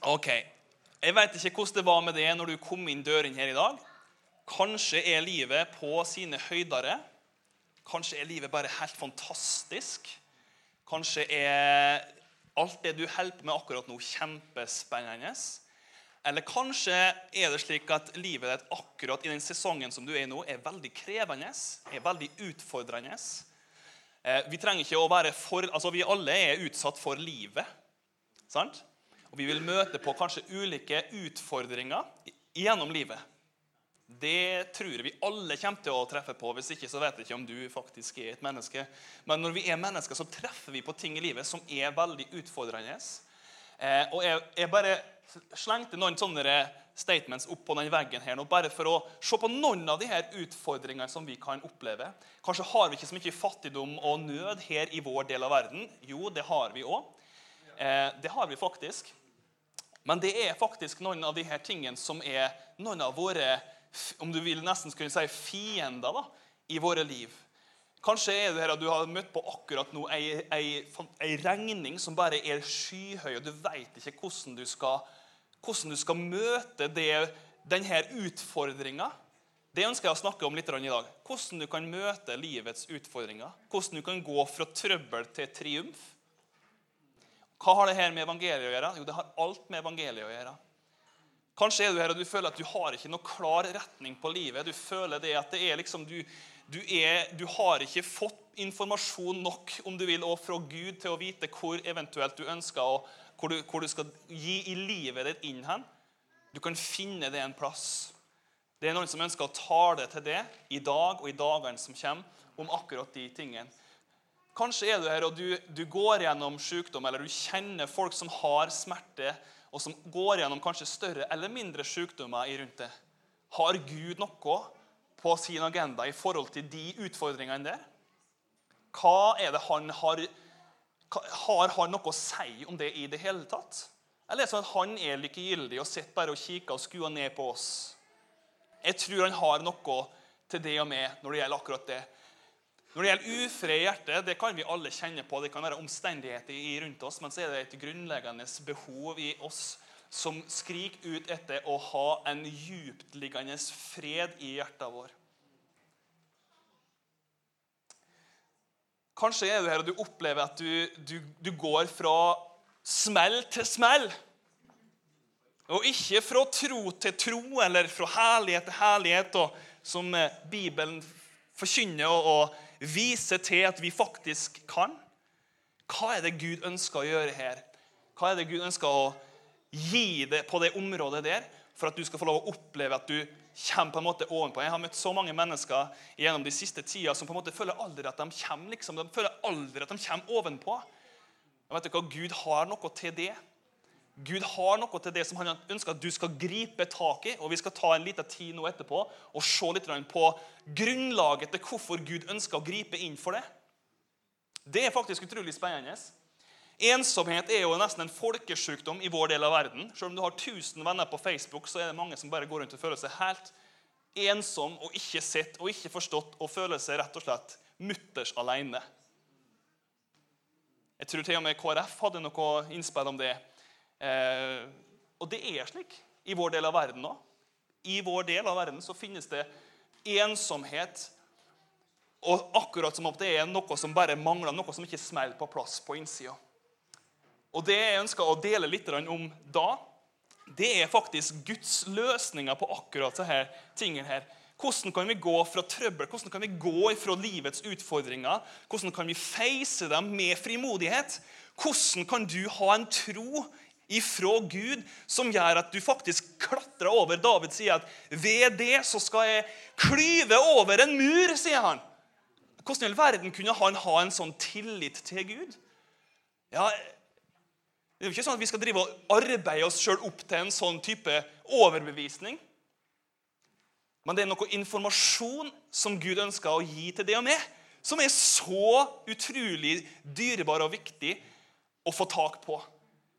Ok. Jeg vet ikke hvordan det var med det når du kom inn døren her i dag. Kanskje er livet på sine høydere. Kanskje er livet bare helt fantastisk. Kanskje er alt det du holder på med akkurat nå, kjempespennende. Eller kanskje er det slik at livet ditt akkurat i den sesongen som du er i nå, er veldig krevende, er veldig utfordrende. Eh, vi trenger ikke å være for, altså Vi alle er utsatt for livet. sant? Og vi vil møte på kanskje ulike utfordringer gjennom livet. Det tror vi alle kommer til å treffe på. Hvis ikke så vet jeg ikke om du faktisk er et menneske. Men når vi er mennesker, så treffer vi på ting i livet som er veldig utfordrende. Eh, og jeg, bare slengte noen sånne statements opp på den veggen her nå, bare for å se på noen av de her utfordringene som vi kan oppleve. Kanskje har vi ikke så mye fattigdom og nød her i vår del av verden. Jo, det har vi òg. Eh, det har vi faktisk. Men det er faktisk noen av her tingene som er noen av våre om du vil nesten skulle si fiender da, i våre liv. Kanskje er det her at du har møtt på akkurat nå ei, ei, ei regning som bare er skyhøy, og du veit ikke hvordan du skal, hvordan du skal møte denne utfordringa. Det ønsker jeg å snakke om litt i dag. Hvordan du kan møte livets utfordringer. Hvordan du kan gå fra trøbbel til triumf. Hva har det her med evangeliet å gjøre? Jo, det har alt med evangeliet å gjøre. Kanskje er du her og du føler at du har ikke noe klar retning på livet. Du føler det at det er liksom, du, du, er, du har ikke fått informasjon nok om du vil, og fra Gud til å vite hvor eventuelt du ønsker og hvor du, hvor du skal gi i livet ditt inn hen. Du kan finne det en plass. Det er noen som ønsker å tale til det i dag og i dagene som kommer, om akkurat de tingene. Kanskje er du her og du, du går gjennom sykdom, eller du kjenner folk som har smerte, og som går gjennom kanskje større eller mindre sykdommer rundt det. Har Gud noe på sin agenda i forhold til de utfordringene der? Hva er det han har Har han noe å si om det i det hele tatt? Eller er det sånn at han er likegyldig og sitter bare og kikker og skuer ned på oss? Jeg tror han har noe til det og med når det gjelder akkurat det. Når det gjelder ufred i hjertet, det kan vi alle kjenne på. Det kan være omstendigheter rundt oss, men så er det et grunnleggende behov i oss som skriker ut etter å ha en dyptliggende fred i hjertet vår. Kanskje er du her og du opplever at du, du, du går fra smell til smell. Og ikke fra tro til tro eller fra herlighet til herlighet, og, som Bibelen forkynner. og, og vise til at vi faktisk kan. Hva er det Gud ønsker å gjøre her? Hva er det Gud ønsker å gi deg på det området der for at du skal få lov å oppleve at du kommer på en måte ovenpå? Jeg har møtt så mange mennesker gjennom de siste tida som på en måte føler aldri at de kommer liksom. De føler aldri at de kommer ovenpå. Og vet du hva? Gud har noe til det. Gud har noe til det som han ønsker at du skal gripe tak i. og Vi skal ta en liten tid nå etterpå og se litt på grunnlaget til hvorfor Gud ønsker å gripe inn for det. Det er faktisk utrolig spennende. Ensomhet er jo nesten en folkesykdom i vår del av verden. Selv om du har 1000 venner på Facebook, så er det mange som bare går rundt og føler seg helt ensom og ikke sett og ikke forstått og føler seg rett og slett mutters alene. Jeg tror til og med KrF hadde noe innspill om det Eh, og det er slik i vår del av verden òg. I vår del av verden så finnes det ensomhet. Og akkurat som om det er noe som bare mangler, noe som ikke smeller på plass på innsida. Og det jeg ønsker å dele litt om da, det er faktisk Guds løsninger på akkurat disse tingene her. Hvordan kan vi gå fra trøbbel, hvordan kan vi gå fra livets utfordringer? Hvordan kan vi face dem med frimodighet? Hvordan kan du ha en tro ifra Gud som gjør at du faktisk klatrer over. David sier at 'ved det så skal jeg klyve over en mur', sier han. Hvordan i all verden kunne han ha en sånn tillit til Gud? Ja, Det er jo ikke sånn at vi skal drive og arbeide oss sjøl opp til en sånn type overbevisning. Men det er noe informasjon som Gud ønsker å gi til det og meg, som er så utrolig dyrebar og viktig å få tak på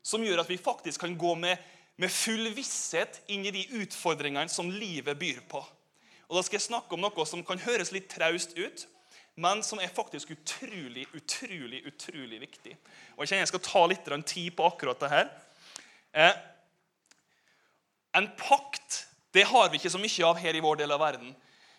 som gjør at vi faktisk kan gå med, med full visshet inn i de utfordringene som livet byr på. Og Da skal jeg snakke om noe som kan høres litt traust ut, men som er faktisk utrolig, utrolig, utrolig viktig. Og Jeg kjenner jeg skal ta litt tid på akkurat det her. Eh, En pakt det har vi ikke så mye av her i vår del av verden.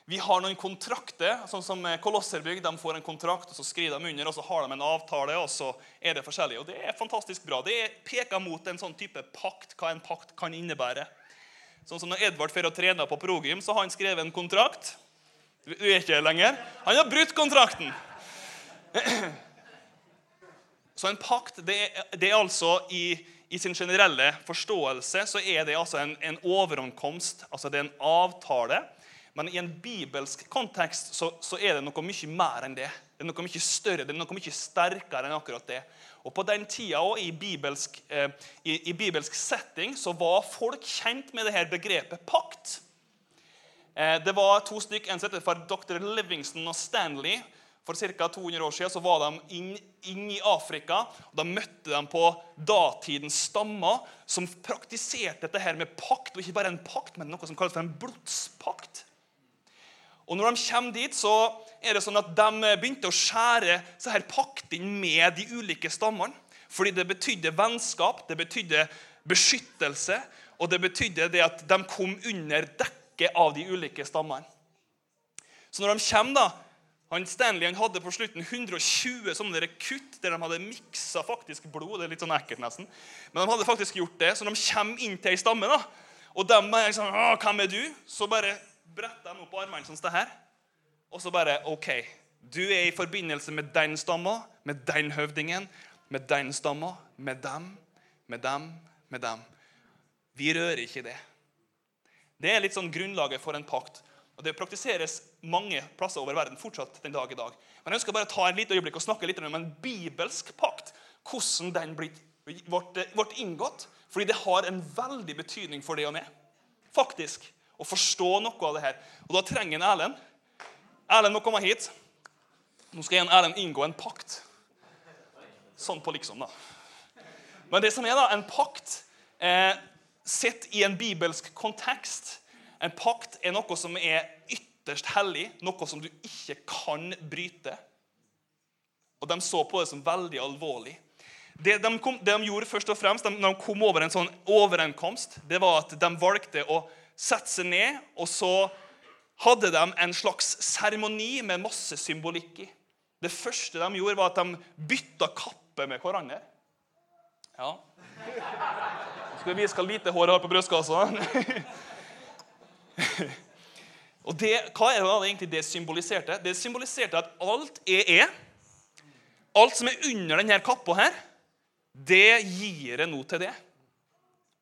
Vi har noen kontrakter, sånn som Kolosserbygg. De får en kontrakt, og så skriver de under, og så har de en avtale, og så er det forskjellig. Og det er fantastisk bra. Det peker mot en sånn type pakt, hva en pakt kan innebære. Sånn som når Edvard fer og trener på Progym, så har han skrevet en kontrakt. Du er ikke lenger. Han har brutt kontrakten. Så en pakt det er, det er altså i, i, sin generelle forståelse så er det altså en, en overankomst, altså det er en avtale. Men i en bibelsk kontekst så, så, er det noe mye mer enn det. Det er noe mye større, det er noe mye sterkere enn akkurat det. Og På den tida og i bibelsk, eh, i, i bibelsk setting så var folk kjent med det her begrepet pakt. Eh, det var to stykker, En som for dr. Livingston og Stanley. For ca. 200 år siden så var de inn, inn, i Afrika. og Da møtte de på datidens stammer som praktiserte dette her med pakt. Og ikke bare en pakt, men noe som kalles for en blodspakt. Og når de kommer dit, så er det sånn at de begynte å skjære så her pakten med de ulike stammene. Fordi det betydde vennskap, det betydde beskyttelse, og det betydde det at de kom under dekket av de ulike stammene. Så når de kommer da, han Stanley han hadde på slutten 120 sånne kutt der de hadde miksa faktisk blod. Det er litt sånn ekkelt nesten. Men de hadde faktisk gjort det, så de kommer inn til ei stamme. da, Og de er liksom, 'Hvem er du?' Så bare bretter de opp armene sånn som det her. Og så bare OK. Du er i forbindelse med den stamma, med den høvdingen, med den stamma, med dem, med dem, med dem. Vi rører ikke det. Det er litt sånn grunnlaget for en pakt. Og Det praktiseres mange plasser over verden fortsatt den dag i dag. Men jeg ønsker bare å ta en liten øyeblikk og snakke litt om en bibelsk pakt. Hvordan den ble, inngått. Fordi det har en veldig betydning for det og meg. Faktisk. Å forstå noe av det her. Og da trenger en Erlend. Erlend må komme hit. Nå skal en Erlend inngå en pakt. Sånn på liksom, da. Men det som er da, en pakt eh, sett i en bibelsk kontekst en pakt er noe som er ytterst hellig, noe som du ikke kan bryte. Og De så på det som veldig alvorlig. Det de, kom, det de gjorde først og fremst, de, Når de kom over en sånn overenkomst, det var at de valgte å sette seg ned, og så hadde de en slags seremoni med masse symbolikk i. Det første de gjorde, var at de bytta kappe med hverandre. Ja. Skal vi vise hvor lite hår jeg har på brystkassa. Og det, Hva er det egentlig det symboliserte? Det symboliserte at alt jeg er, alt som er under denne kappa her, det gir jeg nå til det.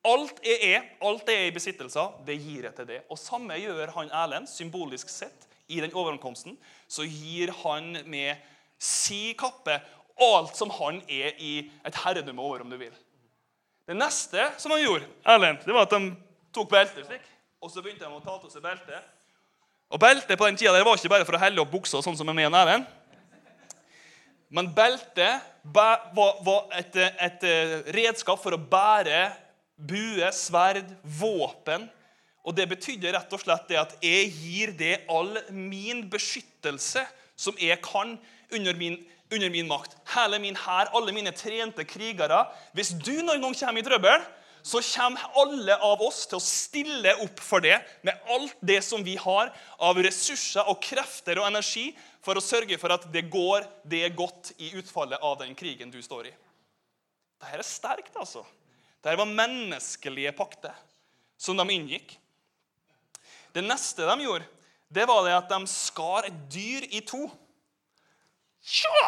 Alt jeg er, alt jeg er i besittelse av, det gir jeg til det. Og samme gjør han Erlend, symbolisk sett, i den overankomsten. Så gir han med si kappe alt som han er i et herredømme over, om du vil. Det neste som han gjorde, Erlend, det var at de tok beltet slik. Og så begynte de å ta til seg beltet. Og beltet på den tida det var ikke bare for å helle opp buksa, sånn som med en Erlend. Men beltet var, et, eh, redskap for å bære bue, sverd, våpen. Og det betydde rett og slett det at jeg gir det all min beskyttelse som jeg kan, under min, under min makt. Hele min hær, alle mine trente krigere. Hvis du noen gang kommer i trøbbel, så kommer alle av oss til å stille opp for det med alt det som vi har av ressurser og krefter og energi for å sørge for at det går det godt i utfallet av den krigen du står i. Dette er sterkt, altså. Dette var menneskelige pakter som de inngikk. Det neste de gjorde, det var det at de skar et dyr i to. Tja!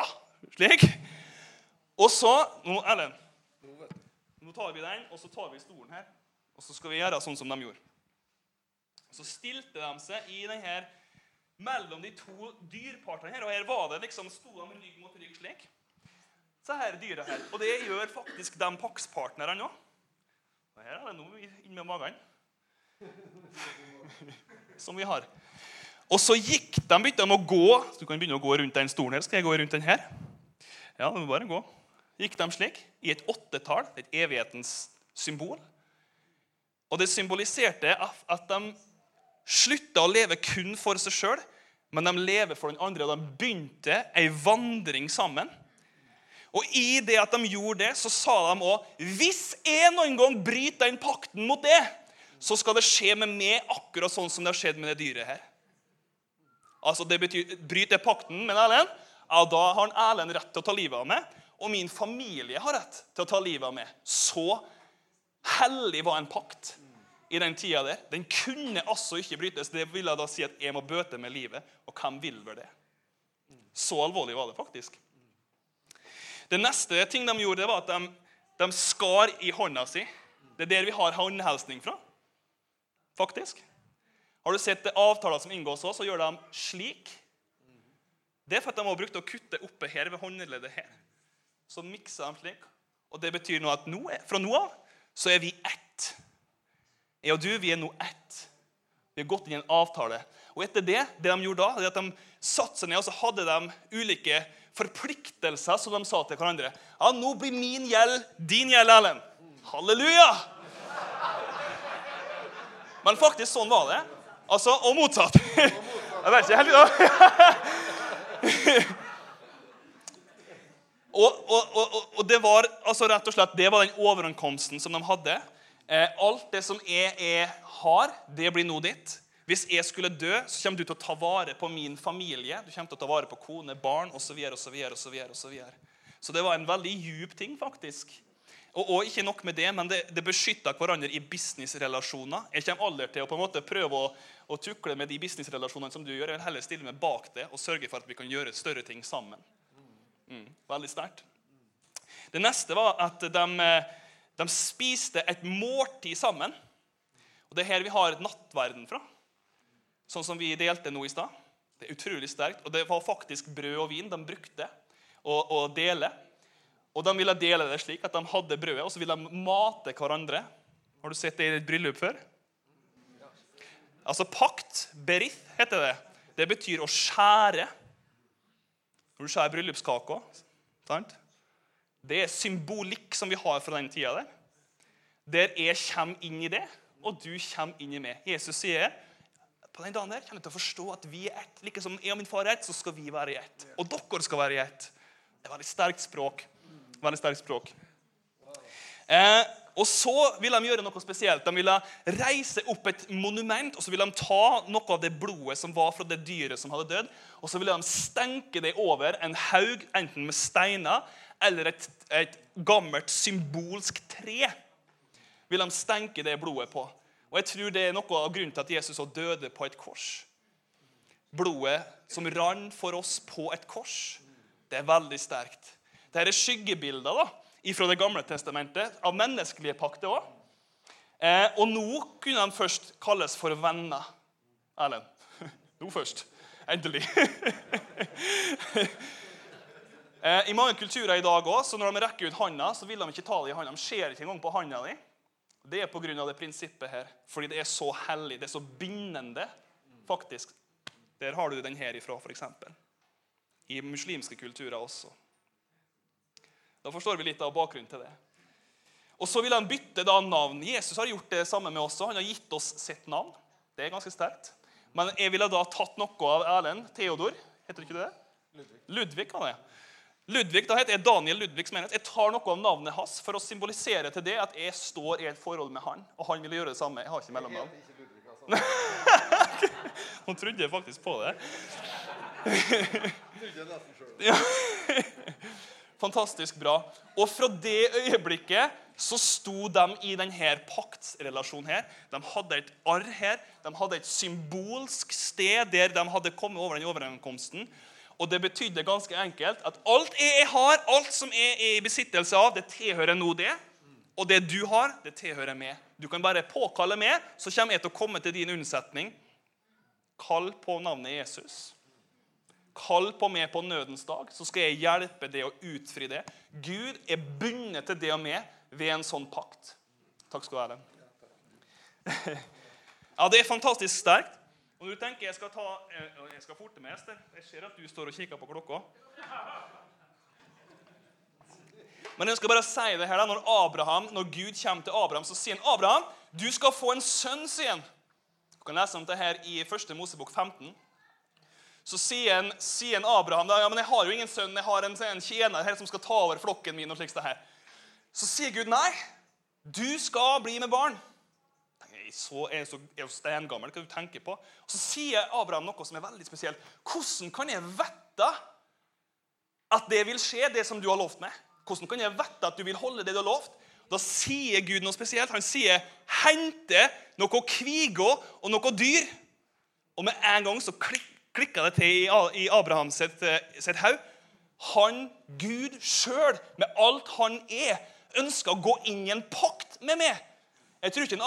Slik. Og så nå, Ellen, nå tar vi den, og så tar vi stolen her. Og så skal vi gjøre sånn som de gjorde. Så stilte de seg i den her, mellom de to dyrpartene her. Og her var det liksom, sto de rygg mot rygg slik. Så her dyra her. Og det gjør faktisk de pakspartnerne òg. Og her er det noe inni magen. Som vi har. Og så gikk de, begynte de å gå. Så du kan begynne å gå rundt den stolen her. Skal jeg gå rundt den her? Ja, du må bare gå gikk de slik, i et åttetall, et evighetens symbol. Og det symboliserte at de slutta å leve kun for seg sjøl, men de lever for den andre. Og de begynte ei vandring sammen. Og i det at de gjorde det, så sa de òg hvis jeg noen gang bryter den pakten mot det, så skal det skje med meg akkurat sånn som det har skjedd med det dyret her. Altså, det betyr, Bryter jeg pakten med Erlend, ja, da har han Erlend rett til å ta livet av meg. Og min familie har rett til å ta livet av meg. Så hellig var en pakt i den tida der. Den kunne altså ikke brytes. Det ville da si at jeg må bøte med livet. Og hvem vil vel det? Så alvorlig var det faktisk. Det neste ting de gjorde, det var at de, de skar i hånda si. Det er der vi har håndhelsning fra. Faktisk. Har du sett avtaler som inngås òg, så gjør de slik. Det er for at de har brukt å kutte oppe her ved håndleddet her. Så mikser de slik. Og det betyr nå at nå, fra nå av så er vi ett. Jeg og du, vi er nå ett. Vi har gått inn i en avtale. Og etter det, det de gjorde da, det at de satte seg ned og så hadde de ulike forpliktelser som de sa til hverandre. Ja, nå blir min gjeld din gjeld, Erlend. Halleluja! Men faktisk sånn var det. Altså, Og motsatt. Jeg vet ikke helt og, og, og, og, det var altså rett og slett, det var den overankomsten som de hadde. Eh, alt det som jeg, jeg har, det blir nå ditt. Hvis jeg skulle dø, så kommer du til å ta vare på min familie. Du kommer til å ta vare på kone, barn osv. Så, videre, så, videre, så, videre. så det var en veldig djup ting, faktisk. Og, og, ikke nok med det, men det, det beskytter hverandre i businessrelasjoner. Jeg kommer aldri til å på en måte prøve å, å tukle med de businessrelasjonene som du gjør. Jeg vil heller stille meg bak det og sørge for at vi kan gjøre større ting sammen. Mm, veldig sterkt. Det neste var at de, de, spiste et måltid sammen. Og Det er her vi har nattverden fra, sånn som vi delte nå i stad. Det er utrolig sterkt. Og det var faktisk brød og vin de brukte å, å dele. Og De ville dele det slik at de hadde brødet, og så ville de mate hverandre. Har du sett det i et bryllup før? Altså pakt, berith, heter det. Det betyr å skjære. Når du skjærer bryllupskaka? Det er symbolikk som vi har fra den tida der. Der jeg kommer inn i det, og du kommer inn i meg. Jesus sier på den dagen der kommer du til å forstå at vi er ett. Like som jeg og min far er ett, så skal vi være i ett. Og dere skal være i ett. Det er veldig sterkt språk. Veldig sterkt språk. Eh, og så vil de gjøre noe spesielt. De ville reise opp et monument og så ville de ta noe av det blodet som var fra det dyret som hadde dødd, og så ville de stenke det over en haug, enten med steiner eller et, et gammelt symbolsk tre. Vil de stenke det blodet på. Og jeg tror Det er noe av grunnen til at Jesus også døde på et kors. Blodet som rant for oss på et kors, det er veldig sterkt. Dette er skyggebilder da, fra Det gamle testamentet, av menneskelige pakter òg. Eh, og nå kunne de først kalles for venner. Erlend. Nå først. Endelig. eh, I mange kulturer i dag også, så når de rekker ut handa, så vil de ikke ta det i handa. De ser ikke engang på handa di. Det er pga. det prinsippet her. Fordi det er så hellig, det er så bindende, faktisk. Der har du den her ifra, f.eks. I muslimske kulturer også. Da forstår vi litt av bakgrunnen til det. Og Så vil han bytte da navn. Jesus har gjort det samme med oss. Han har gitt oss sitt navn. Det er ganske sterkt. Men jeg ville da tatt noe av Erlend Theodor. Heter det ikke det? Ludvig. Ludvig han det. Ludvig, Da heter jeg Daniel Ludvigs menighet. Jeg tar noe av navnet hans for å symbolisere til det at jeg står i et forhold med han. Og han ville gjøre det samme. Jeg har ikke mellomnavn. Hun trodde faktisk på det. Ja. Fantastisk bra. Og fra det øyeblikket så sto de i denne paktsrelasjonen her. De hadde et arr her. De hadde et symbolsk sted der de hadde kommet over den overenkomsten. Og det betydde ganske enkelt at alt jeg har, alt som jeg er i besittelse av, det tilhører nå det. Og det du har, det tilhører meg. Du kan bare påkalle meg, så kommer jeg til å komme til din unnsetning. Kall på navnet Jesus. Kall på meg på nødens dag, så skal jeg hjelpe deg å utfri det. Gud er bundet til det og meg ved en sånn pakt. Takk skal du ha. Ja, det er fantastisk sterkt. Og du tenker jeg skal ta eh, Jeg skal forte meg, Ester. Jeg ser at du står og kikker på klokka. Men jeg skal bare si det her da, når, Abraham, når Gud kommer til Abraham, så sier han Abraham, du skal få en sønn, sier han. Du kan lese om det her i 1. Mosebok 15 så sier, sier Abraham da, ja, men jeg har jo ingen sønn, jeg har en, en tjener her som skal ta over flokken min. og slik det her. Så sier Gud nei, du skal bli med barn. Er så, er så, er så steingammel. Hva du tenker på? Og Så sier Abraham noe som er veldig spesielt. Hvordan kan jeg vite at det vil skje, det som du har lovt meg? Hvordan kan jeg vite at du vil holde det du har lovt? Da sier Gud noe spesielt. Han sier 'hente noe kviger og noe dyr'. Og med en gang så klik, klikka det til i Abraham sitt, eh, sitt haug. Han, Gud sjøl, med alt han er, ønsker å gå inn i en pakt med meg. Jeg tror ikke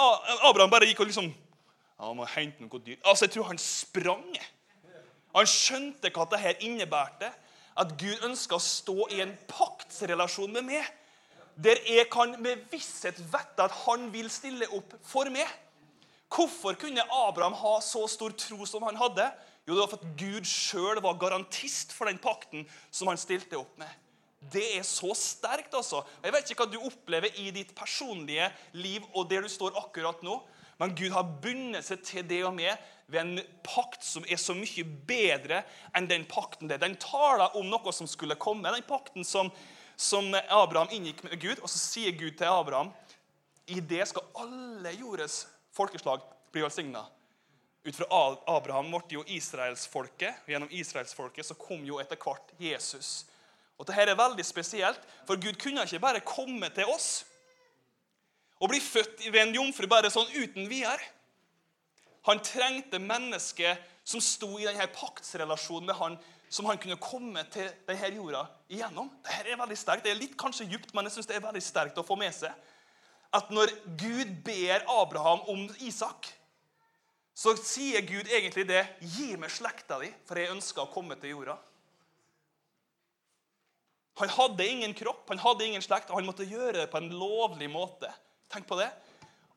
Abraham bare gikk og liksom ja, må hente noe dyr. Altså, Jeg tror han sprang. Han skjønte hva dette innebærte. At Gud ønska å stå i en paktsrelasjon med meg. Der jeg kan med visshet vite at han vil stille opp for meg. Hvorfor kunne Abraham ha så stor tro som han hadde? Jo, det var for at Gud sjøl var garantist for den pakten som han stilte opp med. Det er så sterkt, altså. Jeg vet ikke hva du opplever i ditt personlige liv og der du står akkurat nå, men Gud har bundet seg til det og med ved en pakt som er så mye bedre enn den pakten der. Den taler om noe som skulle komme. Den pakten som, som Abraham inngikk med Gud. Og så sier Gud til Abraham i det skal alle jordes folkeslag bli velsigna. Ut fra Abraham ble jo israelsfolket, gjennom israelsfolket så kom jo etter hvert Jesus. Og Dette er veldig spesielt, for Gud kunne ikke bare komme til oss og bli født ved en jomfru bare sånn uten videre. Han trengte mennesker som sto i denne paktsrelasjonen med han, som han kunne komme til denne jorda igjennom. Dette er veldig sterkt. Det er litt kanskje djupt, men jeg synes det er veldig sterkt å få med seg. At når Gud ber Abraham om Isak, så sier Gud egentlig det 'Gi meg slekta di, for jeg ønsker å komme til jorda'. Han hadde ingen kropp, han hadde ingen slekt, og han måtte gjøre det på en lovlig måte. Tenk på det.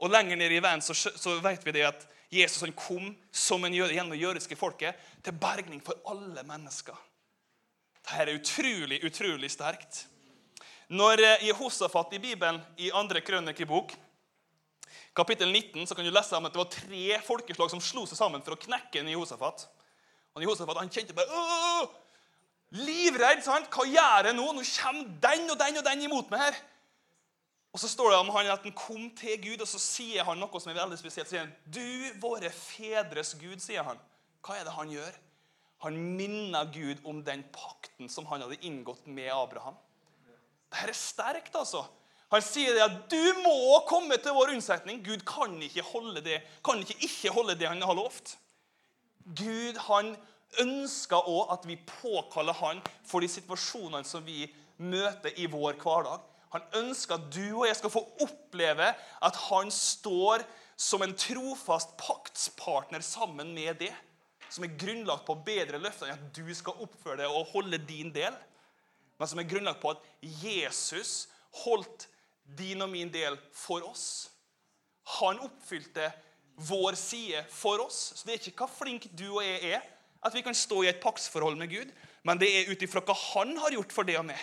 Og Lenger ned i veien så, så vet vi det at Jesus han kom som en jøde gjennom det jødiske folket til bergning for alle mennesker. Dette er utrolig, utrolig sterkt. Når eh, Jehosafat i Bibelen, i andre krønikebok, kapittel 19, så kan du lese om at det var tre folkeslag som slo seg sammen for å knekke en Jehosafat. Og Jehosafat han kjente bare Åh! Livredd. sant? Hva gjør jeg nå? Nå kommer den og den og den imot meg her. Og så står det om han at han kom til Gud, og så sier han noe som er veldig spesielt. sier han, Du, våre fedres Gud, sier han. Hva er det han gjør? Han minner Gud om den pakten som han hadde inngått med Abraham. Dette er sterkt, altså. Han sier det at du må komme til vår unnsetning. Gud kan ikke holde det, kan ikke ikke holde det han har lovt. Gud han ønsker òg at vi påkaller han for de situasjonene som vi møter i vår hverdag. Han ønsker at du og jeg skal få oppleve at han står som en trofast paktspartner sammen med det. Som er grunnlagt på bedre løfter enn at du skal oppføre deg og holde din del. Men som er grunnlagt på at Jesus holdt din og min del for oss. Han oppfylte vår side for oss. Så det er ikke hva flink du og jeg er, at vi kan stå i et paktsforhold med Gud, men det er ut ifra hva han har gjort for det og meg.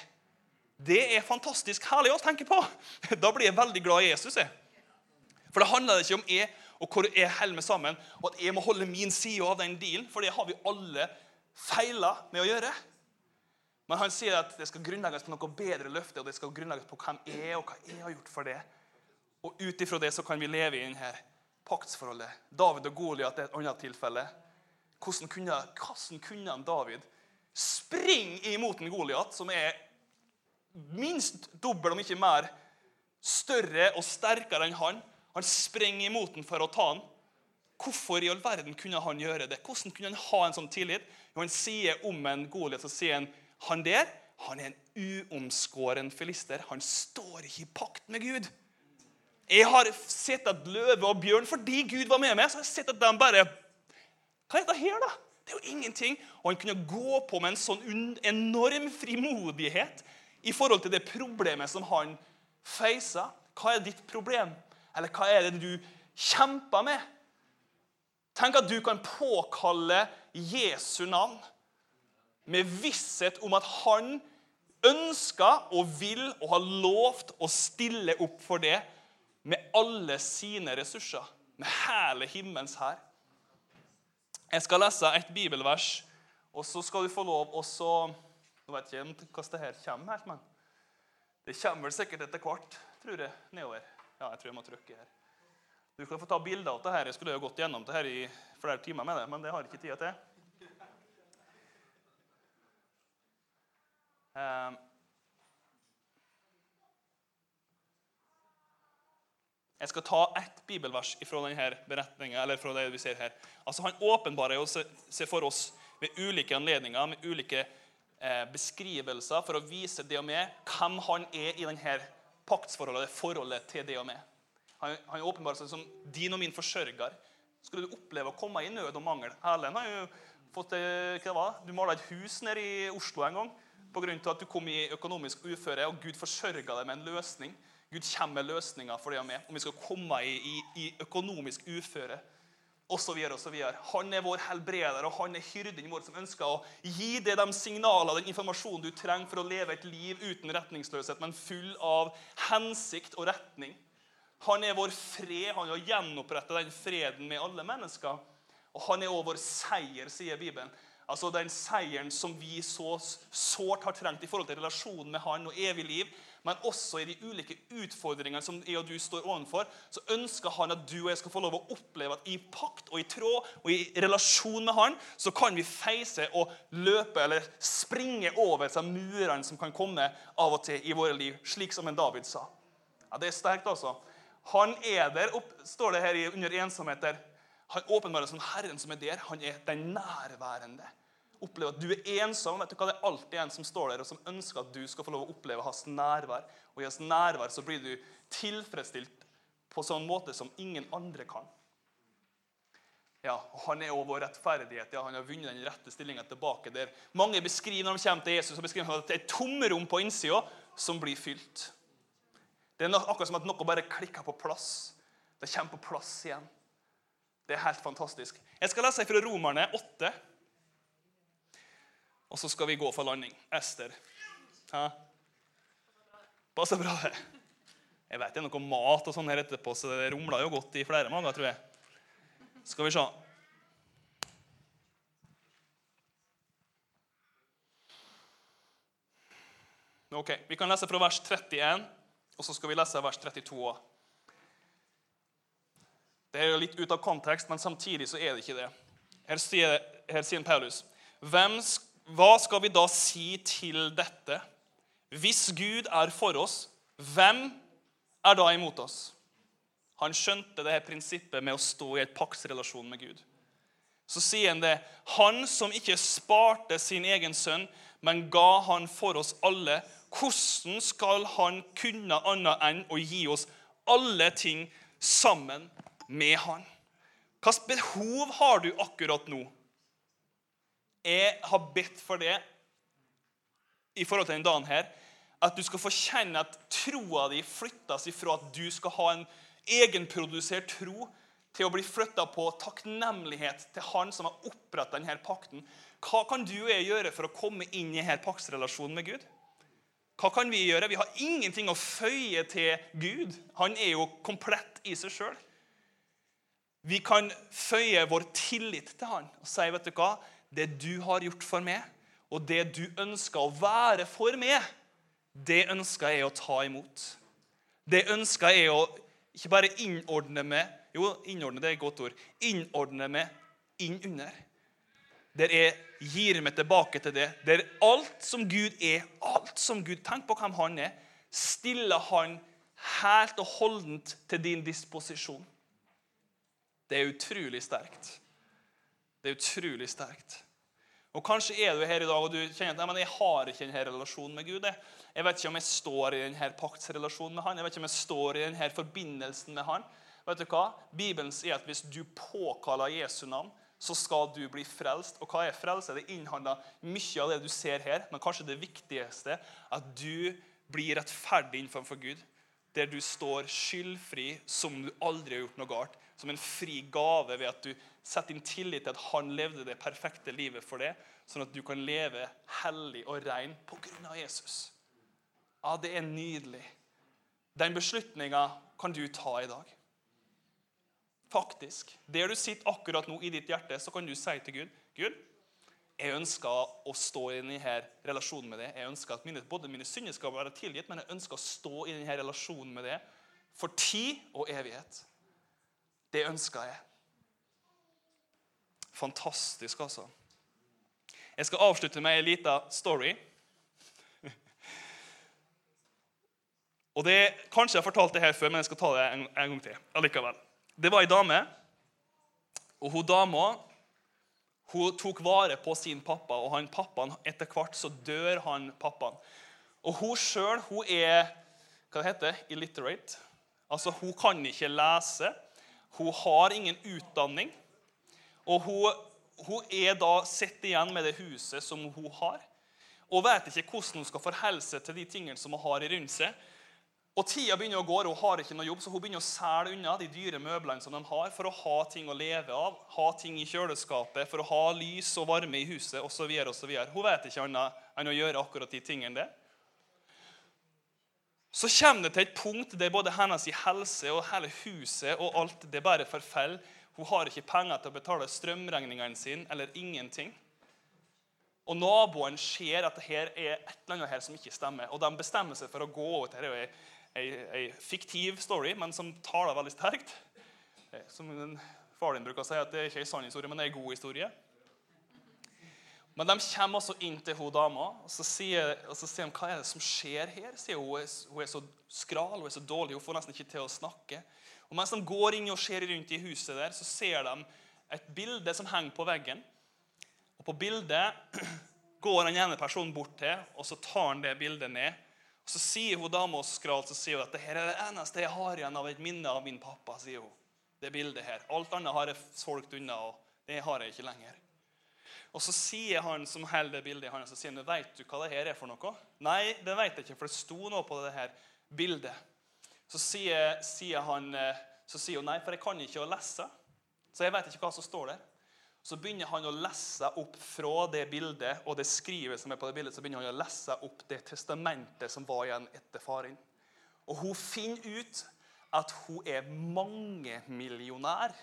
Det er fantastisk herlig å tenke på. Da blir jeg veldig glad i Jesus. Jeg. For det handler ikke om jeg og hvor jeg holder meg sammen, og at jeg må holde min side av den dealen, for det har vi alle feila med å gjøre. Men han sier at det skal grunnlegges på noe bedre løfte, og det skal grunnlegges på hvem jeg er, og hva jeg har gjort for det. Og ut ifra det så kan vi leve i denne paktsforholdet. David og Goliat er et annet tilfelle. Hvordan kunne, hvordan kunne David springe imot en Goliat, som er minst dobbelt, om ikke mer, større og sterkere enn han. Han springer imot den for å ta den. Hvorfor i all verden kunne han gjøre det? Hvordan kunne han ha en sånn tillit? Når Han sier om en Goliat så sier han, han der han er en uomskåren filister. Han står ikke i pakt med Gud. Jeg har sett at løve og bjørn, fordi Gud var med meg, så har jeg sett at de bare Hva er dette her, da? Det er jo ingenting. Og han kunne gå på med en sånn enorm frimodighet i forhold til det problemet som han feisa. Hva er ditt problem? Eller hva er det du kjemper med? Tenk at du kan påkalle Jesu navn med visshet om at han ønsker og vil og har lovt å stille opp for det med alle sine ressurser. Med hele himmelens hær. Jeg skal lese et bibelvers, og så skal du få lov å nå vet jeg ikke hvordan det her kommer helt, men det kommer vel sikkert etter hvert, tror jeg, nedover. Ja, jeg tror jeg må trykke her. Du kan få ta bilder av det her. Jeg skulle jo gått gjennom det her i flere timer med det, men det har jeg ikke tida til. Um, Jeg skal ta ett bibelvers fra denne beretningen, eller fra det vi ser her. Altså, Han åpenbarer seg for oss ved ulike anledninger, med ulike eh, beskrivelser, for å vise det og med hvem han er i denne paktsforholdet, det forholdet til det og med. Han, han åpenbarer seg som din og min forsørger. Skulle du oppleve å komme i nød og mangel Erlend har jo fått eh, hva det var? Du mala et hus nede i Oslo en gang pga. at du kom i økonomisk uføre, og Gud forsørga deg med en løsning. Gud kommer med løsninger for det og med, om vi skal komme i, i, i økonomisk uføre osv. Han er vår helbreder, og han er hyrden vår som ønsker å gi deg de signalene den informasjonen du trenger for å leve et liv uten retningsløshet, men full av hensikt og retning. Han er vår fred. Han har gjenoppretta den freden med alle mennesker. Og han er også vår seier, sier Bibelen. Altså Den seieren som vi så sårt har trengt i forhold til relasjonen med han og evig liv, men også i de ulike utfordringene som jeg og du står overfor, så ønsker han at du og jeg skal få lov å oppleve at i pakt og i tråd og i relasjon med han, så kan vi feise og løpe eller springe over seg murene som kan komme av og til i våre liv, slik som en David sa. Ja, Det er sterkt, altså. Han er der, opp, står det her under ensomheter. Han åpenbarer som Herren som er der. Han er den nærværende opplever at du er ensom, vet du hva? det er alltid en som står der og som ønsker at du skal få lov å oppleve hans nærvær. Og i hans nærvær så blir du tilfredsstilt på sånn måte som ingen andre kan. Ja, og Han er også vår rettferdighet. ja, Han har vunnet den rette stillinga tilbake. der. Mange beskriver når de kommer til Jesus, så beskriver at det er et tomrom på innsida som blir fylt. Det er akkurat som at noe bare klikker på plass. Det kommer på plass igjen. Det er helt fantastisk. Jeg skal lese fra Romerne 8. Og så skal vi gå for landing. Ester. Hæ? Passer bra, det. Jeg vet det er noe mat og sånn her etterpå, så det rumla jo godt i flere mager, tror jeg. Skal vi se. Ok, Vi kan lese fra vers 31, og så skal vi lese vers 32 òg. Det er jo litt ut av kontekst, men samtidig så er det ikke det. Her sier, her sier Paulus Hvem skal hva skal vi da si til dette? Hvis Gud er for oss, hvem er da imot oss? Han skjønte det her prinsippet med å stå i et paktsrelasjon med Gud. Så sier han det. Han som ikke sparte sin egen sønn, men ga han for oss alle, hvordan skal han kunne annet enn å gi oss alle ting sammen med han? Hvilket behov har du akkurat nå? Jeg har bedt for det i forhold til denne dagen her, at du skal få kjenne at troa di flyttes ifra at du skal ha en egenprodusert tro, til å bli flytta på takknemlighet til Han som har oppretta denne pakten. Hva kan du og jeg gjøre for å komme inn i denne paktsrelasjonen med Gud? Hva kan vi gjøre? Vi har ingenting å føye til Gud. Han er jo komplett i seg sjøl. Vi kan føye vår tillit til han og si vet du hva, det du har gjort for meg, og det du ønsker å være for meg, det ønsker jeg å ta imot. Det ønsker jeg å ikke bare innordne meg Jo, innordne det er et godt ord. Innordne meg inn under. Der jeg gir meg tilbake til det. Der alt som Gud er, alt som Gud Tenk på hvem han er. Stiller han helt og holdent til din disposisjon. Det er utrolig sterkt. Det er utrolig sterkt. Og Kanskje er du her i dag og du kjenner at jeg har ikke denne relasjonen med Gud. Jeg vet ikke om jeg står i denne paktsrelasjonen med han. Jeg vet ikke om jeg står i denne forbindelsen med han. Vet du hva? Bibelen sier at hvis du påkaller Jesu navn, så skal du bli frelst. Og hva er frelse? Det innhandler mye av det du ser her, men kanskje det viktigste at du blir rettferdig innenfor Gud. Der du står skyldfri som du aldri har gjort noe galt. Som en fri gave ved at du Sett din tillit til at han levde det perfekte livet for deg, sånn at du kan leve hellig og ren pga. Jesus. Ja, det er nydelig. Den beslutninga kan du ta i dag. Faktisk. Der du sitter akkurat nå i ditt hjerte, så kan du si til Gud Gud, jeg ønsker å stå i denne relasjonen med deg. Jeg ønsker at mine, både mine synder skal være tilgitt, men jeg ønsker å stå i denne relasjonen med deg for tid og evighet. Det ønsker jeg. Fantastisk, altså. Jeg skal avslutte med ei lita story. Og det, Kanskje jeg har fortalt det her før, men jeg skal ta det en, en gang til. allikevel. Det var ei dame, og hun dama hun tok vare på sin pappa, og han pappaen, etter hvert så dør han pappaen. Og hun sjøl er hva det heter, illiterate. Altså, Hun kan ikke lese. Hun har ingen utdanning. Og hun, hun er da sitter igjen med det huset som hun har, og vet ikke hvordan hun skal forholde seg til de tingene som hun har rundt seg. Og Tida begynner å gå, og hun har ikke noe jobb, så hun begynner å selge unna de dyre møblene som de har, for å ha ting å leve av, ha ting i kjøleskapet, for å ha lys og varme i huset osv. Hun vet ikke annet enn å gjøre akkurat de tingene der. Så kommer det til et punkt der både hennes helse og hele huset og alt det bare forfaller. Hun har ikke penger til å betale strømregningene sine eller ingenting. Og naboen ser at det her er et eller annet her som ikke stemmer. Og de bestemmer seg for å gå over til jo ei, fiktiv story, men som taler veldig sterkt. Eh, som far din bruker å si, at det er ikke en sann historie, men er en god historie. Men de kommer altså inn til hun dama og så sier, og så sier de, hva er det som skjer her. Sier hun, hun er så skral hun er så dårlig, hun får nesten ikke til å snakke. Og Mens de går inn og ser rundt i huset, der, så ser de et bilde som henger på veggen. Og På bildet går den ene personen bort til, og så tar han det bildet ned og Så sier hun dama skralt, så sier hun at det her er det eneste jeg har igjen av et minne av min pappa. sier hun. Det bildet her. Alt annet har jeg solgt unna, og det har jeg ikke lenger. Og Så sier han som holder det bildet i hånda, så sier han, vet du hva det her er for noe? Nei, det vet jeg ikke, for det sto noe på det her bildet. Så sier, sier, han, eh, så sier hun nei, for jeg kan ikke å lese. Så jeg vet ikke hva som står der. Så begynner han å lese opp fra det bildet og det skrivet som er på det bildet, så begynner han å lese opp det testamentet som var igjen etter faren. Og hun finner ut at hun er mangemillionær.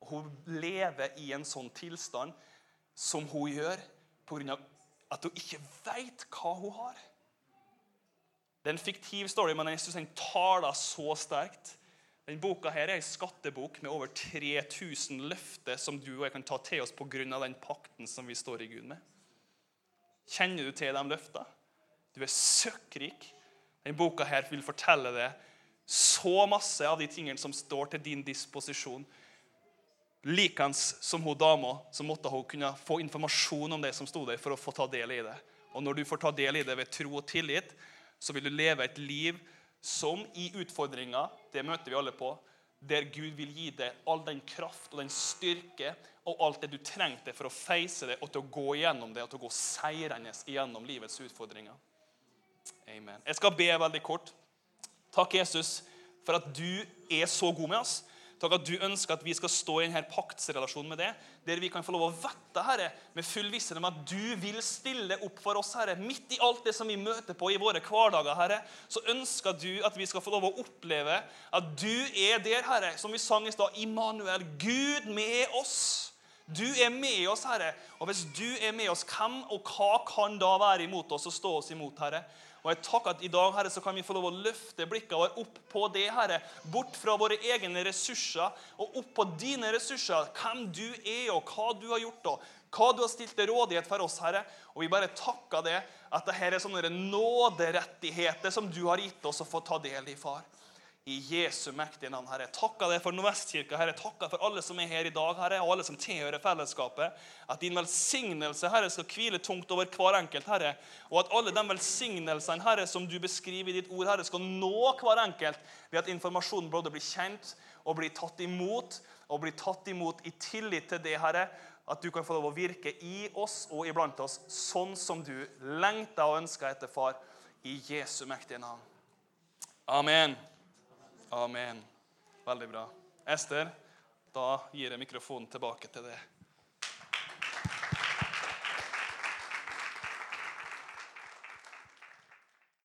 Og hun lever i en sånn tilstand som hun gjør pga. at hun ikke vet hva hun har. Det er en fiktiv story, men jeg han taler så sterkt. Denne boka her er en skattebok med over 3000 løfter som du og jeg kan ta til oss pga. den pakten som vi står i Gud med. Kjenner du til de løftene? Du er søkkrik. Denne boka her vil fortelle deg så masse av de tingene som står til din disposisjon. Likens som hun dama, så måtte hun kunne få informasjon om det som sto der, for å få ta del i det. Og når du får ta del i det ved tro og tillit, så vil du leve et liv som i utfordringer, det møter vi alle på, der Gud vil gi deg all den kraft og den styrke og alt det du trengte for å feise det og til å gå igjennom det og til å gå seirende igjennom livets utfordringer. Amen. Jeg skal be veldig kort. Takk, Jesus, for at du er så god med oss. Takk at du ønsker at vi skal stå i denne paktsrelasjonen med det, der vi kan få lov å vette Herre, med full visshet om at du vil stille opp for oss, Herre. Midt i alt det som vi møter på i våre hverdager, Herre, så ønsker du at vi skal få lov å oppleve at du er der, Herre, som vi sang i stad, Immanuel, Gud med oss. Du er med oss, Herre. Og hvis du er med oss, hvem og hva kan da være imot oss og stå oss imot, Herre? Og jeg takker at I dag Herre, så kan vi få lov å løfte blikket vårt opp på det, Herre. Bort fra våre egne ressurser og opp på dine ressurser. Hvem du er, og hva du har gjort. og hva du har stilt til rådighet for oss, Herre. Og vi bare takker det, at dette er sånne nåderettigheter som du har gitt oss å få ta del i, far i Jesu mektige navn, Herre. Takker deg for Nordvestkirka, Herre. Takker for alle som er her i dag, Herre, og alle som tilhører fellesskapet. At din velsignelse, Herre, skal hvile tungt over hver enkelt, Herre. Og at alle de velsignelsene, Herre, som du beskriver i ditt ord, Herre, skal nå hver enkelt ved at informasjonen både blir kjent og blir tatt imot, og blir tatt imot i tillit til det, Herre. At du kan få lov å virke i oss og iblant oss sånn som du lengter og ønsker etter, far. I Jesu mektige navn. Amen. Amen. Veldig bra. Ester, da gir jeg mikrofonen tilbake til deg.